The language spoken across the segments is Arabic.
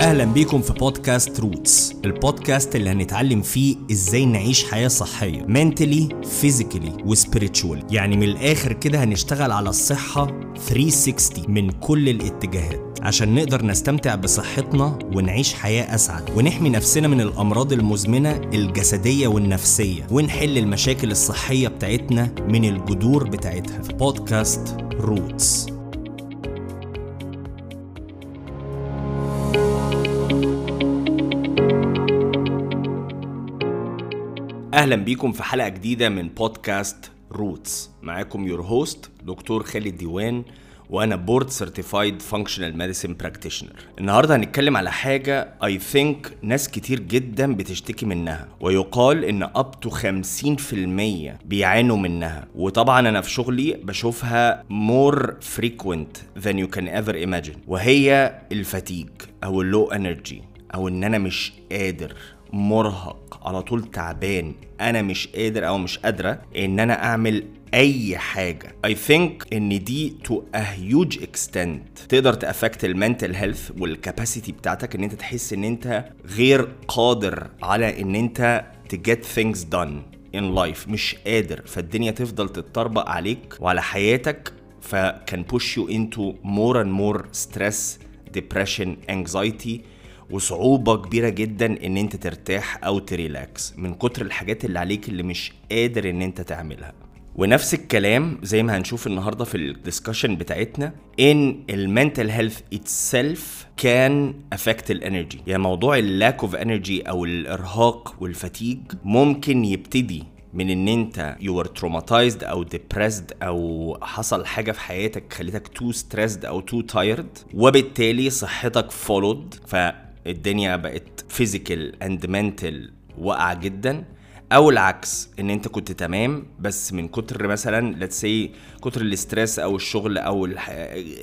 أهلا بيكم في بودكاست Roots البودكاست اللي هنتعلم فيه إزاي نعيش حياة صحية mentally physically و spiritually يعني من الآخر كده هنشتغل على الصحة 360 من كل الاتجاهات عشان نقدر نستمتع بصحتنا ونعيش حياة أسعد. ونحمي نفسنا من الأمراض المزمنة الجسدية والنفسية ونحل المشاكل الصحية بتاعتنا من الجذور بتاعتها. في بودكاست Roots. أهلا بيكم في حلقة جديدة من بودكاست Roots. معاكم your host دكتور خالد ديوان وأنا board certified functional medicine practitioner النهارده هنتكلم على حاجة I think ناس كتير جدا بتشتكي منها ويقال إن up to 50% بيعانوا منها. وطبعا أنا في شغلي بشوفها more frequent than you can ever imagine وهي ال fatigue أو ال low energy أو إن أنا مش قادر مرهق على طول تعبان. أنا مش قادر أو مش قادرة إن أنا أعمل أي حاجة. I think إن دي to a huge extent. تقدر تأفكت المنتل هيلث والكاباسيتي بتاعتك إن أنت تحس إن أنت غير قادر على إن أنت get things done in life. مش قادر. فالدنيا تفضل تتطربق عليك وعلى حياتك فكان push you into more and more stress depression anxiety. وصعوبة كبيرة جدا إن أنت ترتاح أو ت relax من كتر الحاجات اللي عليك اللي مش قادر إن أنت تعملها. ونفس الكلام زي ما هنشوف النهارده في ال discussion بتاعتنا إن ال mental health itself can affect ال energy يعني موضوع ال lack of energy أو الإرهاق وال fatigue ممكن يبتدي من إن أنت were traumatized أو depressed أو حصل حاجة في حياتك خليتك too stressed أو too tired وبالتالي صحتك followed. فالدنيا بقت physical and mental واقعة جدا أو العكس إن أنت كنت تمام بس من كتر مثلا let's say كتر ال stress أو الشغل أو.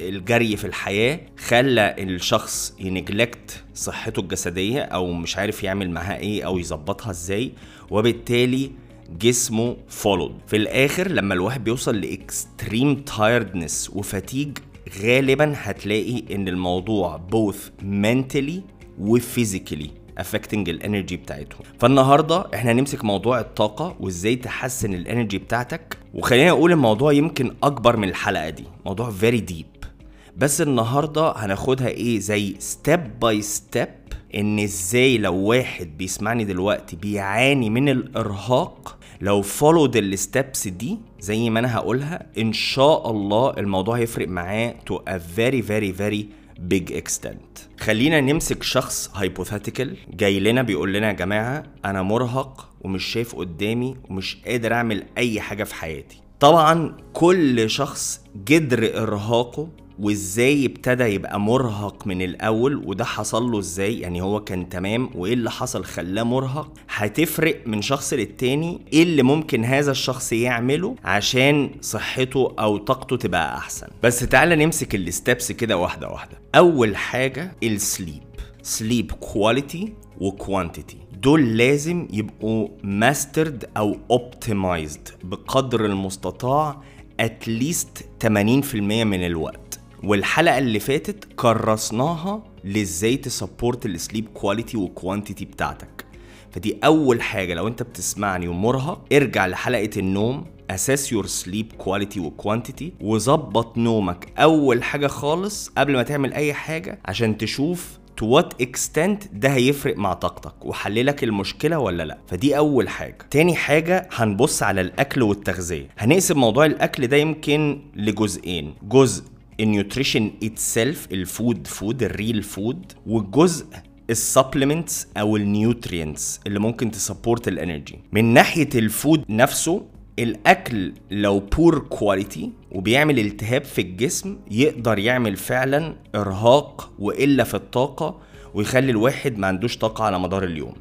الجري في الحياة خلى الشخص ي neglect صحته الجسدية أو مش عارف يعمل معاها إيه أو يظبطها إزاي وبالتالي جسمه followed في الآخر لما الواحد بيوصل ل extreme tiredness و fatigue غالبا هتلاقي إن الموضوع both mentally و physically affecting ال energy بتاعتهم. فالنهاردة إحنا هنمسك موضوع الطاقة وإزاي تحسن ال energy بتاعتك. وخلينا أقول الموضوع يمكن أكبر من الحلقة دي. موضوع very deep بس النهارده هناخدها إيه؟ زي step by step إن إزاي لو واحد بيسمعني دلوقتي بيعاني من الإرهاق لو followed ال steps دي زي ما أنا هقولها إن شاء الله الموضوع هيفرق معاه to a very very very big extent. خلينا نمسك شخص هايبوثيتيكال جاي لنا بيقول لنا يا جماعة أنا مرهق ومش شايف قدامي ومش قادر أعمل أي حاجة في حياتي. طبعا كل شخص جدر إرهاقه وإزاي ابتدى يبقى مرهق من الأول وده حصل له إزاي؟ يعني هو كان تمام وإيه اللي حصل خلاه مرهق؟ هتفرق من شخص للتاني إيه اللي ممكن هذا الشخص يعمله عشان صحته أو طاقته تبقى أحسن. بس تعالى نمسك الستبس كده واحدة واحدة. أول حاجة السليب sleep quality و quantity دول لازم يبقوا mastered أو optimized بقدر المستطاع at least 80% من الوقت. والحلقة اللي فاتت كرسناها لازاي ت support ال sleep quality وال quantity بتاعتك. فدي أول حاجة لو أنت بتسمعني ومرهق ارجع لحلقة النوم assess your sleep quality و quantity وظبط نومك. أول حاجة خالص قبل ما تعمل أي حاجة عشان تشوف to what extent ده هيفرق مع طاقتك وحللك المشكلة ولا لأ. فدي أول حاجة. تاني حاجة هنبص على الأكل والتغذية. هنقسم موضوع الأكل ده يمكن لجزئين. جزء ال nutrition itself ال food food ال real food والجزء ال supplements أو ال nutrients اللي ممكن ت support ال energy. من ناحية ال food نفسه الأكل لو poor quality وبيعمل التهاب في الجسم يقدر يعمل فعلا إرهاق وقله في الطاقة ويخلي الواحد ما عندوش طاقة على مدار اليوم.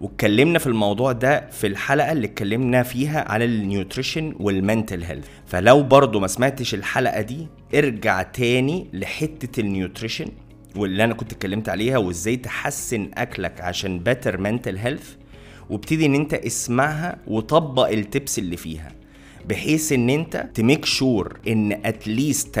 واتكلمنا في الموضوع ده في الحلقة اللي اتكلمنا فيها على ال nutrition وال mental health فلو برضو ما سمعتش الحلقة دي ارجع تاني لحتة ال nutrition واللي أنا كنت اتكلمت عليها وإزاي تحسن أكلك عشان better mental health وابتدي إن أنت اسمعها وطبق ال tips اللي فيها. بحيث إن أنت ت make sure إن at least 80%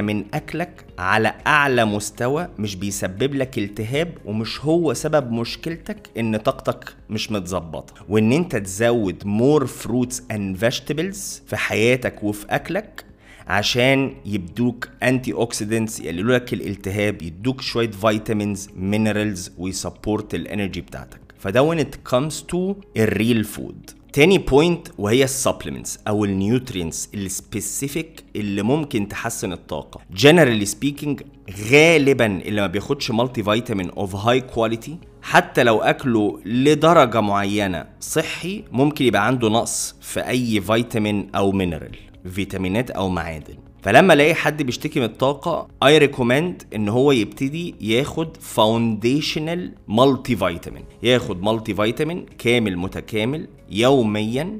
من أكلك على أعلى مستوى مش بيسبب لك التهاب ومش هو سبب مشكلتك إن طاقتك مش متظبطة. وإن أنت تزود more fruits and vegetables في حياتك وفي أكلك عشان يبدوك antioxidants يقللوا لك الالتهاب يدوك شوية vitamins minerals وي support ال energy بتاعتك. فده when it comes to ال real food تاني point وهي ال supplements أو ال nutrients ال specific اللي ممكن تحسن الطاقة. generally speaking غالبا اللي ما بياخدش multivitamin of high quality حتى لو أكله لدرجة معينة صحي ممكن يبقى عنده نقص في أي فيتامين أو mineral فيتامينات أو معادن. فلما الاقي حد بيشتكي من الطاقة I recommend إن هو يبتدي ياخد foundational multivitamin ياخد multivitamin كامل متكامل يوميا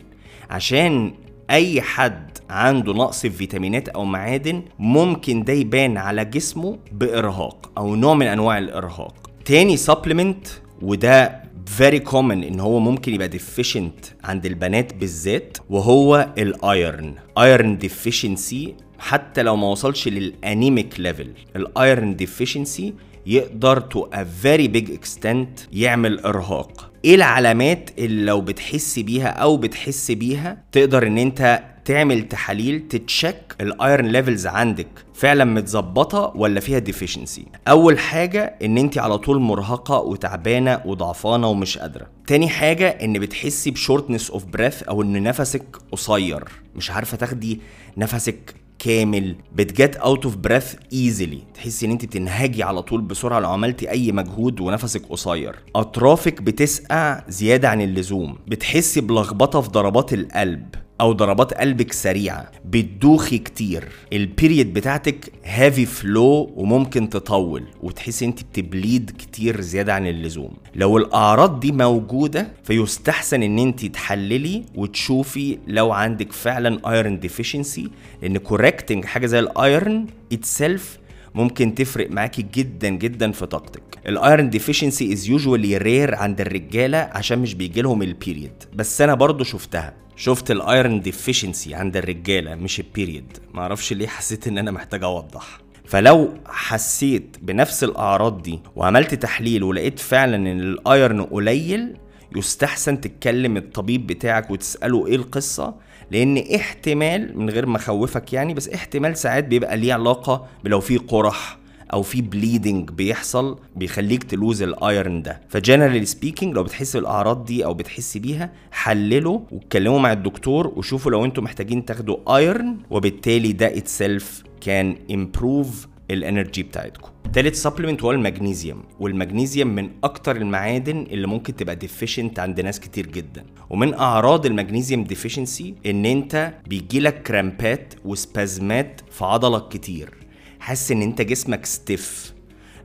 عشان أي حد عنده نقص في فيتامينات أو معادن ممكن ده يبان على جسمه بإرهاق أو نوع من أنواع الإرهاق. تاني supplement وده very common إن هو ممكن يبقى deficient عند البنات بالذات وهو ال iron iron deficiency حتى لو ما وصلش لل anemic level ال iron deficiency يقدر to a very big extent يعمل إرهاق. إيه العلامات اللي لو بتحس بيها أو بتحس بيها تقدر إن أنت تعمل تحاليل ت check ال iron levels عندك فعلا متظبطة ولا فيها deficiency أول حاجة إن أنت على طول مرهقة وتعبانة وضعفانة ومش قادرة. تاني حاجة إن بتحسي ب shortness of breath أو إن نفسك قصير مش عارفة تاخدي نفسك كامل. بت get out of breath easily تحسي إن أنت بتنهجي على طول بسرعة لو عملتي أي مجهود ونفسك قصير. أطرافك بتسقع زيادة عن اللزوم. بتحسي بلخبطة في ضربات القلب. أو ضربات قلبك سريعة بتدوخي كتير. ال period بتاعتك heavy flow وممكن تطول وتحسي أنت بت bleed كتير زيادة عن اللزوم. لو الأعراض دي موجودة فيستحسن إن أنت تحللي وتشوفي لو عندك فعلا iron deficiency لأن correcting حاجة زي ال iron itself ممكن تفرق معاكي جدا جدا في طاقتك. ال iron deficiency is usually rare عند الرجالة عشان مش بيجي لهم ال period بس أنا برضو شفتها. شفت ال iron deficiency عند الرجالة مش ال period معرفش ليه حسيت إن أنا محتاج أوضح. فلو حسيت بنفس الأعراض دي وعملت تحليل ولقيت فعلا إن ال iron قليل يستحسن تتكلم الطبيب بتاعك وتسأله إيه القصة. لأن احتمال من غير ما اخوفك يعني بس احتمال ساعات بيبقى ليه علاقة ب لو في قرح أو في bleeding بيحصل بيخليك ت lose ال iron ده. ف generally speaking لو بتحس بالاعراض دي أو بتحس بيها حللوا واتكلموا مع الدكتور وشوفوا لو أنتم محتاجين تاخدوا iron وبالتالي ده itself can improve ال energy بتاعتكم. تالت supplement هو المغنيسيوم والمغنيسيوم من أكتر المعادن اللي ممكن تبقى deficient عند ناس كتير جدا. ومن أعراض المغنيسيوم deficiency إن أنت بيجيلك cramp ات و spasm ات في عضلك كتير. حاسس إن أنت جسمك stiff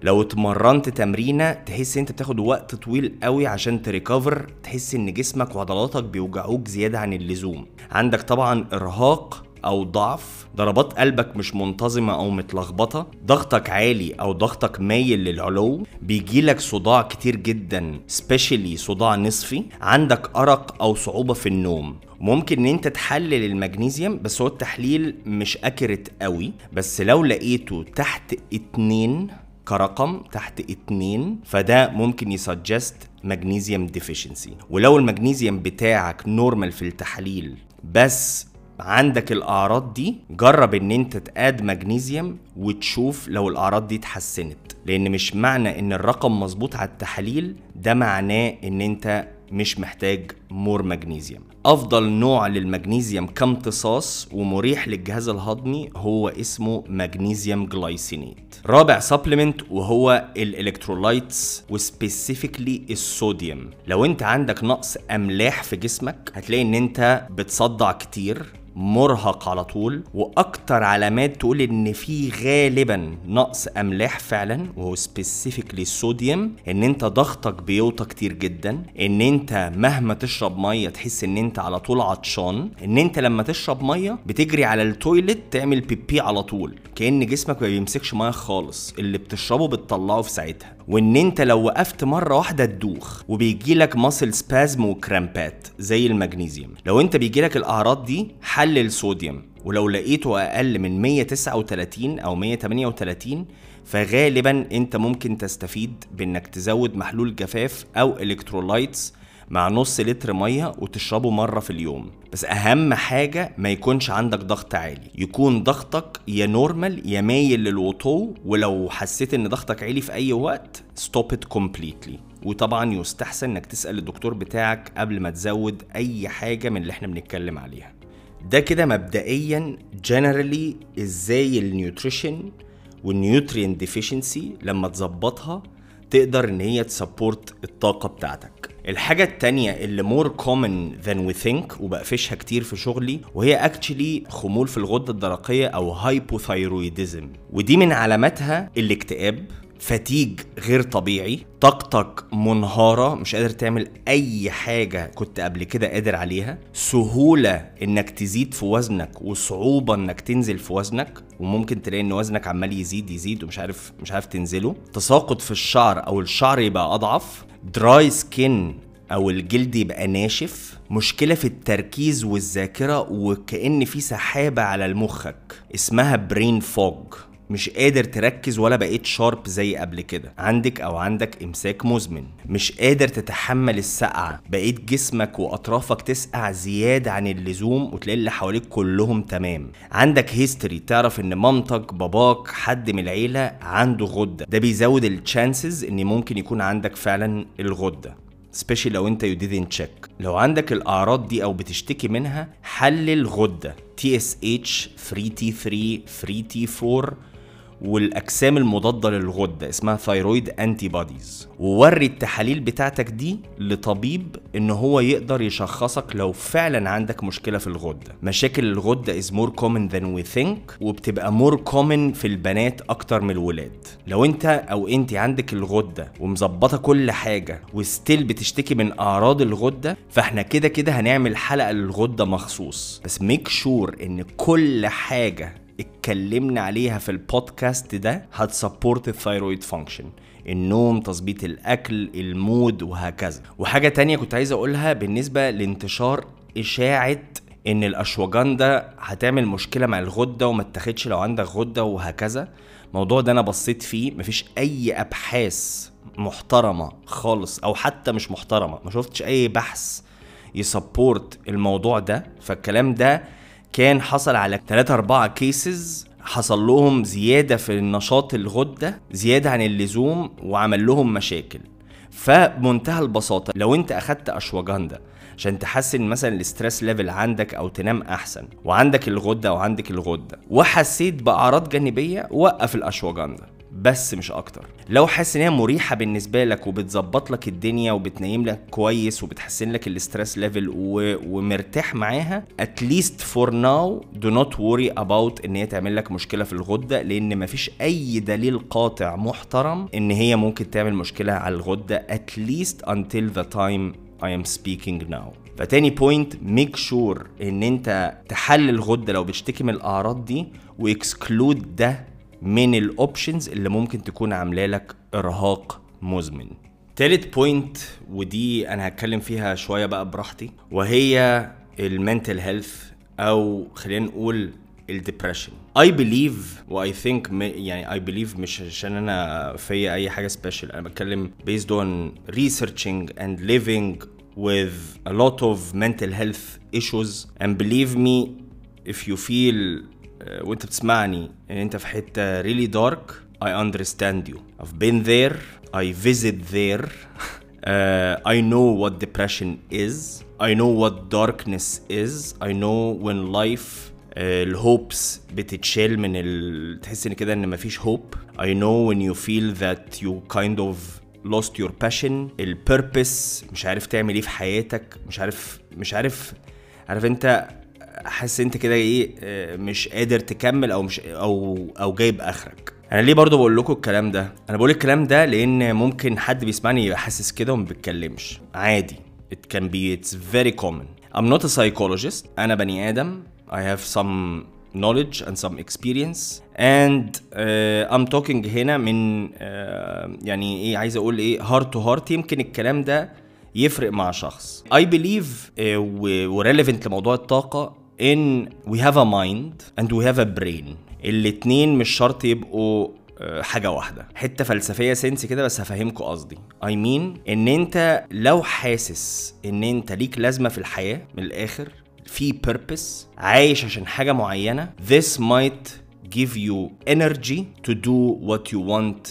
لو اتمرنت تمرينة تحس أنت بتاخد وقت طويل قوي عشان ت recover تحس إن جسمك وعضلاتك بيوجعوك زيادة عن اللزوم. عندك طبعا إرهاق أو ضعف ضربات قلبك مش منتظمة أو متلخبطة ضغطك عالي أو ضغطك مايل للعلو بيجيلك صداع كتير جدا especially صداع نصفي عندك أرق أو صعوبة في النوم. ممكن إن أنت تحلل المغنيسيوم بس هو التحليل مش accurate قوي. بس لو لقيته تحت اتنين كرقم تحت اتنين فده ممكن ي suggest مغنيسيوم deficiency ولو المغنيسيوم بتاعك normal في التحاليل بس عندك الأعراض دي جرب إن أنت ت add مغنيسيوم وتشوف لو الأعراض دي اتحسنت لأن مش معنى إن الرقم مظبوط على التحاليل ده معناه إن أنت مش محتاج more magnesium أفضل نوع للمغنيسيوم كامتصاص ومريح للجهاز الهضمي هو اسمه magnesium glycinate. رابع supplement وهو ال electrolytes و specifically الصوديوم. لو أنت عندك نقص أملاح في جسمك هتلاقي إن أنت بتصدع كتير مرهق على طول وأكتر علامات تقول إن في غالبا نقص أملاح فعلا وهو specifically الصوديوم إن أنت ضغطك بيوطى كتير جدا إن أنت مهما تشرب مية تحس إن أنت على طول عطشان إن أنت لما تشرب مية بتجري على ال toilet تعمل بيبي على طول. كأن جسمك ما بيمسكش مية خالص اللي بتشربه بتطلعه في ساعتها. وإن أنت لو وقفت مرة واحدة تدوخ وبيجي لك muscle spasm و cramp ات زي المغنيسيوم. لو أنت بيجي لك الأعراض دي حلل صوديوم ولو لقيته أقل من 139 أو 138 فغالبا أنت ممكن تستفيد بإنك تزود محلول جفاف أو electrolytes مع نص لتر مية وتشربه مرة في اليوم. بس أهم حاجة ما يكونش عندك ضغط عالي. يكون ضغطك يا normal يا مايل للوطو ولو حسيت إن ضغطك عالي في أي وقت stop it completely وطبعا يستحسن إنك تسأل الدكتور بتاعك قبل ما تزود أي حاجة من اللي إحنا بنتكلم عليها. ده كده مبدئيا generally إزاي ال nutrition وال nutrient deficiency لما تظبطها تقدر إن هي ت support الطاقة بتاعتك. الحاجة التانية اللي more common than we think وبقفشها كتير في شغلي وهي actually خمول في الغدة الدرقية أو hypothyroidism. ودي من علاماتها الاكتئاب fatigue غير طبيعي طاقتك منهارة مش قادر تعمل أي حاجة كنت قبل كده قادر عليها سهولة إنك تزيد في وزنك وصعوبة إنك تنزل في وزنك وممكن تلاقي إن وزنك عمال يزيد يزيد ومش عارف مش عارف تنزله. تساقط في الشعر أو الشعر يبقى أضعف. dry skin أو الجلد يبقى ناشف مشكلة في التركيز والذاكرة وكأن في سحابة على مخك اسمها brain fog مش قادر تركز ولا بقيت شارب زي قبل كده. عندك أو عندك إمساك مزمن. مش قادر تتحمل السقعة. بقيت جسمك وأطرافك تسقع زيادة عن اللزوم وتلاقي اللي حواليك كلهم تمام. عندك history تعرف إن مامتك باباك حد من العيلة عنده غدة. ده بيزود ال chances إن ممكن يكون عندك فعلا الغدة. especially لو أنت you didn't check لو عندك الأعراض دي أو بتشتكي منها حلل غدة. TSH FT3 FT4 والأجسام المضادة للغدة اسمها thyroid antibodies ووري التحاليل بتاعتك دي لطبيب إن هو يقدر يشخصك لو فعلا عندك مشكلة في الغدة. مشاكل الغدة is more common than we think وبتبقى more common في البنات أكتر من الولاد. لو أنت أو انت عندك الغدة ومظبطة كل حاجة و still بتشتكي من أعراض الغدة فإحنا كده كده هنعمل حلقة للغدة مخصوص. بس make sure إن كل حاجة اتكلمنا عليها في البودكاست ده هت support ال thyroid function النوم تظبيط الأكل ال mood وهكذا. وحاجة تانية كنت عايز أقولها بالنسبة لانتشار إشاعة إن الاشواجندا هتعمل مشكلة مع الغدة وما تاخدش لو عندك غدة وهكذا. الموضوع ده أنا بصيت فيه مفيش أي أبحاث محترمة خالص أو حتى مش محترمة ما شفتش أي بحث ي support الموضوع ده. فالكلام ده كان حصل على 3 4 cases حصل لهم زيادة في النشاط الغدة زيادة عن اللزوم وعمل لهم مشاكل. فبمنتهى البساطة لو انت أخدت اشواجندا عشان تحسن مثلا ال stress level عندك أو تنام أحسن وعندك الغدة أو عندك الغدة وحسيت بأعراض جانبية وقف الاشواجندا بس مش أكتر. لو حاسس إن هي مريحة بالنسبة لك وبتظبط لك الدنيا وبتنيم لك كويس وبتحسن لك ال stress level و... ومرتاح معاها at least for now do not worry about إن هي تعمل لك مشكلة في الغدة لأن مفيش أي دليل قاطع محترم إن هي ممكن تعمل مشكلة على الغدة at least until the time I am speaking now. فتاني point make sure إن أنت تحلل الغدة لو بتشتكي من الأعراض دي و exclude ده من ال options اللي ممكن تكون عاملة لك إرهاق مزمن. تالت point ودي أنا هتكلم فيها شوية بقى براحتي وهي ال mental health أو خلينا نقول ال depression I believe و I think يعني I believe مش عشان أنا فيا أي حاجة special أنا بتكلم based on researching and living with a lot of mental health issues. And believe me if you feel وانت بتسمعني ان انت في حته really dark I understand you I've been there I visit there uh, I know what depression is I know what darkness is I know when life الهوبس بتتشال من ال... تحس ان كده ان مفيش hope I know when you feel that you kind of lost your passion البيربس مش عارف تعمل ايه في حياتك مش عارف مش عارف عارف انت حاسس أنت كده إيه آه، مش قادر تكمل أو مش أو أو جايب آخرك. أنا ليه برضو بقول لكم الكلام ده؟ أنا بقول الكلام ده لأن ممكن حد بيسمعني يبقى حاسس كده وما بيتكلمش. عادي. It can be it's very common. I'm not a psychologist. أنا بني آدم. I have some knowledge and some experience. And uh, I'm talking هنا من uh, يعني إيه عايز أقول إيه heart to heart. يمكن الكلام ده يفرق مع شخص. I believe uh, و relevant لموضوع الطاقة. In we have a mind and we have a brain. الاتنين مش شرط يبقوا آه، حاجة واحدة. حتة فلسفية سنس كده بس هفهمكم قصدي. اي I مين mean إن أنت لو حاسس إن أنت ليك لازمة في الحياة من الآخر في purpose عايش عشان حاجة معينة this might give you energy to do what you want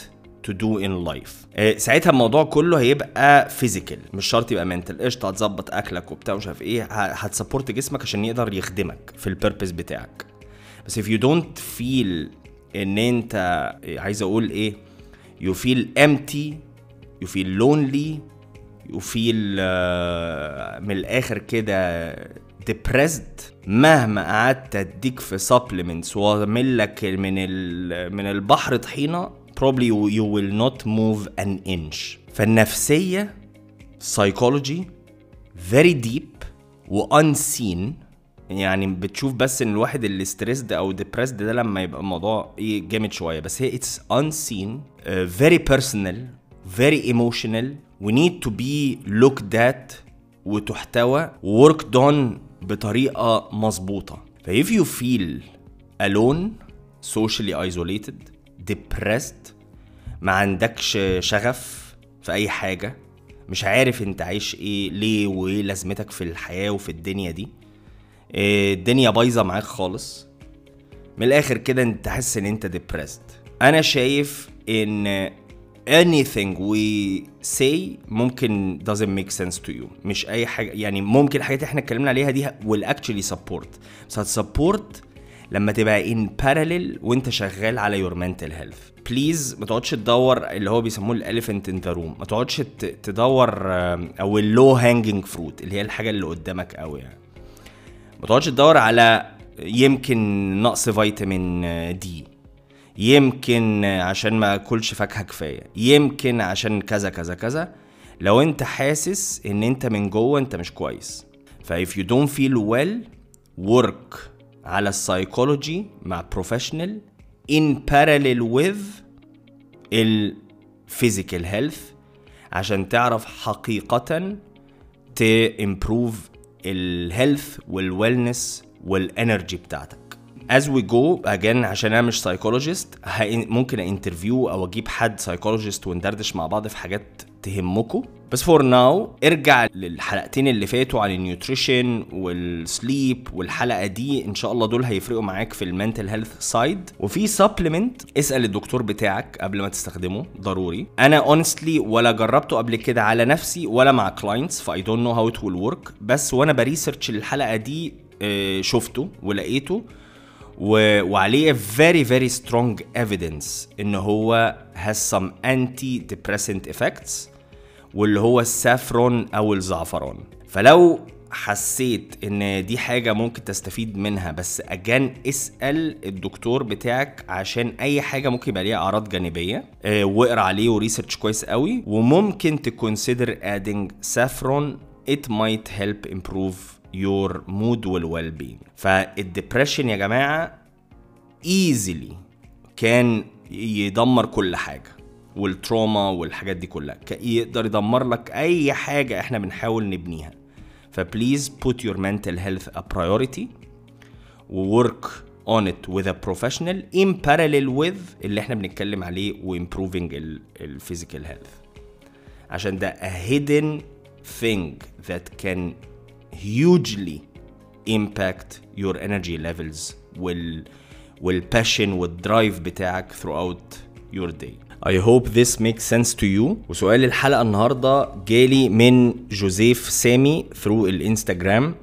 to do in life. آه، ساعتها الموضوع كله هيبقى physical مش شرط يبقى mental قشطة هتظبط أكلك وبتاع مش عارف إيه. هت support جسمك عشان يقدر يخدمك في ال purpose بتاعك. بس if you don't feel إن أنت عايز أقول إيه you feel empty you feel lonely you feel آه، من الآخر كده depressed. مهما قعدت أديك في supplements وأعمل لك من من البحر طحينة probably you, will not move an inch فالنفسية psychology very deep و unseen يعني بتشوف بس ان الواحد اللي stressed أو depressed ده لما يبقى الموضوع إيه جامد شوية بس هي it's unseen uh, very personal very emotional we need to be looked at وتحتوى worked on بطريقه مظبوطه ف if you feel alone socially isolated depressed ما عندكش شغف في أي حاجة مش عارف أنت عايش إيه ليه وإيه لازمتك في الحياة وفي الدنيا دي. إيه الدنيا بايظة معاك خالص. من الآخر كده أنت حاسس إن أنت depressed. أنا شايف إن anything we say ممكن doesn't make sense to you. مش أي حاجة يعني ممكن الحاجات اللي إحنا اتكلمنا عليها دي will actually support. بس هت support لما تبقى in parallel وانت شغال على your mental health. please ما تقعدش تدور اللي هو بيسموه ال elephant in the room ما تقعدش تدور أو ال low hanging fruit اللي هي الحاجة اللي قدامك قوي يعني. ما تقعدش تدور على يمكن نقص فيتامين دي يمكن عشان ما أكلش فاكهة كفاية. يمكن عشان كذا كذا كذا. لو انت حاسس إن انت من جوه انت مش كويس. ف if you don't feel well work على السايكولوجي مع professional in parallel with ال physical health عشان تعرف حقيقة ت improve ال health وال wellness وال energy بتاعتك. As we go again عشان أنا مش psychologist ممكن interview أو أجيب حد psychologist وندردش مع بعض في حاجات تهمكم بس for now ارجع للحلقتين اللي فاتوا عن ال nutrition وال sleep والحلقة دي. إن شاء الله دول هيفرقوا معاك في ال mental health side وفي supplement اسأل الدكتور بتاعك قبل ما تستخدمه. ضروري. أنا honestly ولا جربته قبل كده على نفسي ولا مع clients ف I don't know how it will work بس وأنا ب research الحلقة دي آه، شفته ولقيته. و... وعليه very very strong evidence إن هو has some anti depressant effects. واللي هو السافرون أو الزعفران فلو حسيت إن دي حاجة ممكن تستفيد منها بس اجان اسأل الدكتور بتاعك عشان أي حاجة ممكن يبقى ليها أعراض جانبية آه واقرأ عليه وريسيرش كويس قوي. وممكن تكونسيدر adding saffron. It might help improve your mood وال well being فال depression يا جماعة easily كان يدمر كل حاجة. وال trauma والحاجات دي كلها يقدر يدمر لك اي حاجة إحنا بنحاول نبنيها ف please put your mental health a priority و work on it with a professional in parallel with اللي إحنا بنتكلم عليه و improving ال ال physical health عشان ده a hidden thing that can hugely impact your energy levels وال وال passion وال drive بتاعك throughout your day I hope this makes sense to you. وسؤال الحلقة النهاردة جالي من جوزيف سامي through الإنستجرام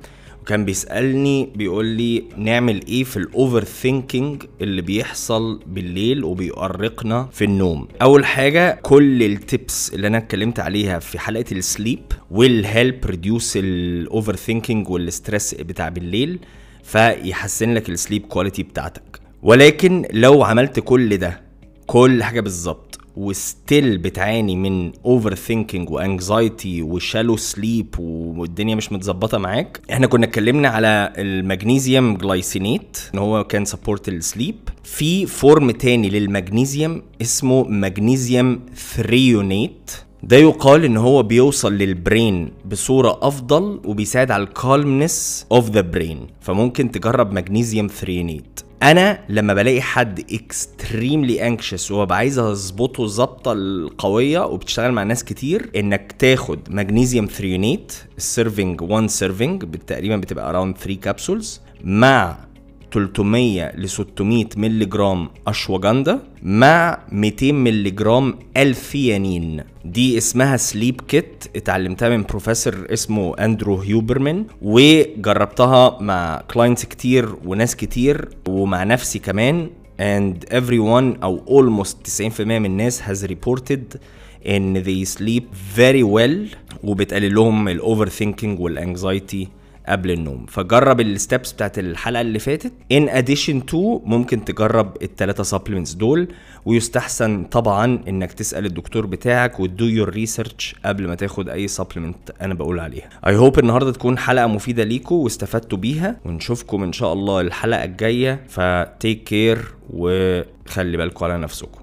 وكان بيسألني بيقول لي نعمل إيه في ال overthinking اللي بيحصل بالليل وبيؤرقنا في النوم؟ أول حاجة كل ال tips اللي أنا اتكلمت عليها في حلقة ال sleep will help reduce ال overthinking وال stress بتاع بالليل فيحسن لك ال sleep quality بتاعتك. ولكن لو عملت كل ده كل حاجة بالظبط و still بتعاني من overthinking و anxiety و shallow sleep والدنيا مش متظبطة معاك. إحنا كنا اتكلمنا على ال magnesium glycinate إن هو can support ال sleep في form تاني للمغنيسيوم اسمه magnesium threonate ده يقال إن هو بيوصل لل brain بصورة أفضل وبيساعد على ال calmness of the brain فممكن تجرب magnesium threonate أنا لما بلاقي حد extremely anxious وببقى عايز أظبطه الظبطه القوية وبتشتغل مع ناس كتير إنك تاخد magnesium threonate ال serving 1 serving تقريبا بتبقى around 3 capsules مع 300 ل 600 مللي جرام اشواجندا مع 200 مللي جرام L-theanine. دي اسمها sleep kit اتعلمتها من بروفيسور اسمه أندرو هيوبرمان وجربتها مع clients كتير وناس كتير ومع نفسي كمان and everyone أو almost 90% من الناس has reported إن they sleep very well وبتقلل لهم ال overthinking وال anxiety قبل النوم. فجرب ال steps بتاعت الحلقة اللي فاتت. in addition to ممكن تجرب الثلاثه supplements دول. ويستحسن طبعا إنك تسأل الدكتور بتاعك وت do your research قبل ما تاخد أي supplement أنا بقول عليها. I hope النهارده تكون حلقة مفيدة ليكم واستفدتوا بيها. ونشوفكم إن شاء الله الحلقة الجاية. ف take care وخلي بالكم على نفسكم.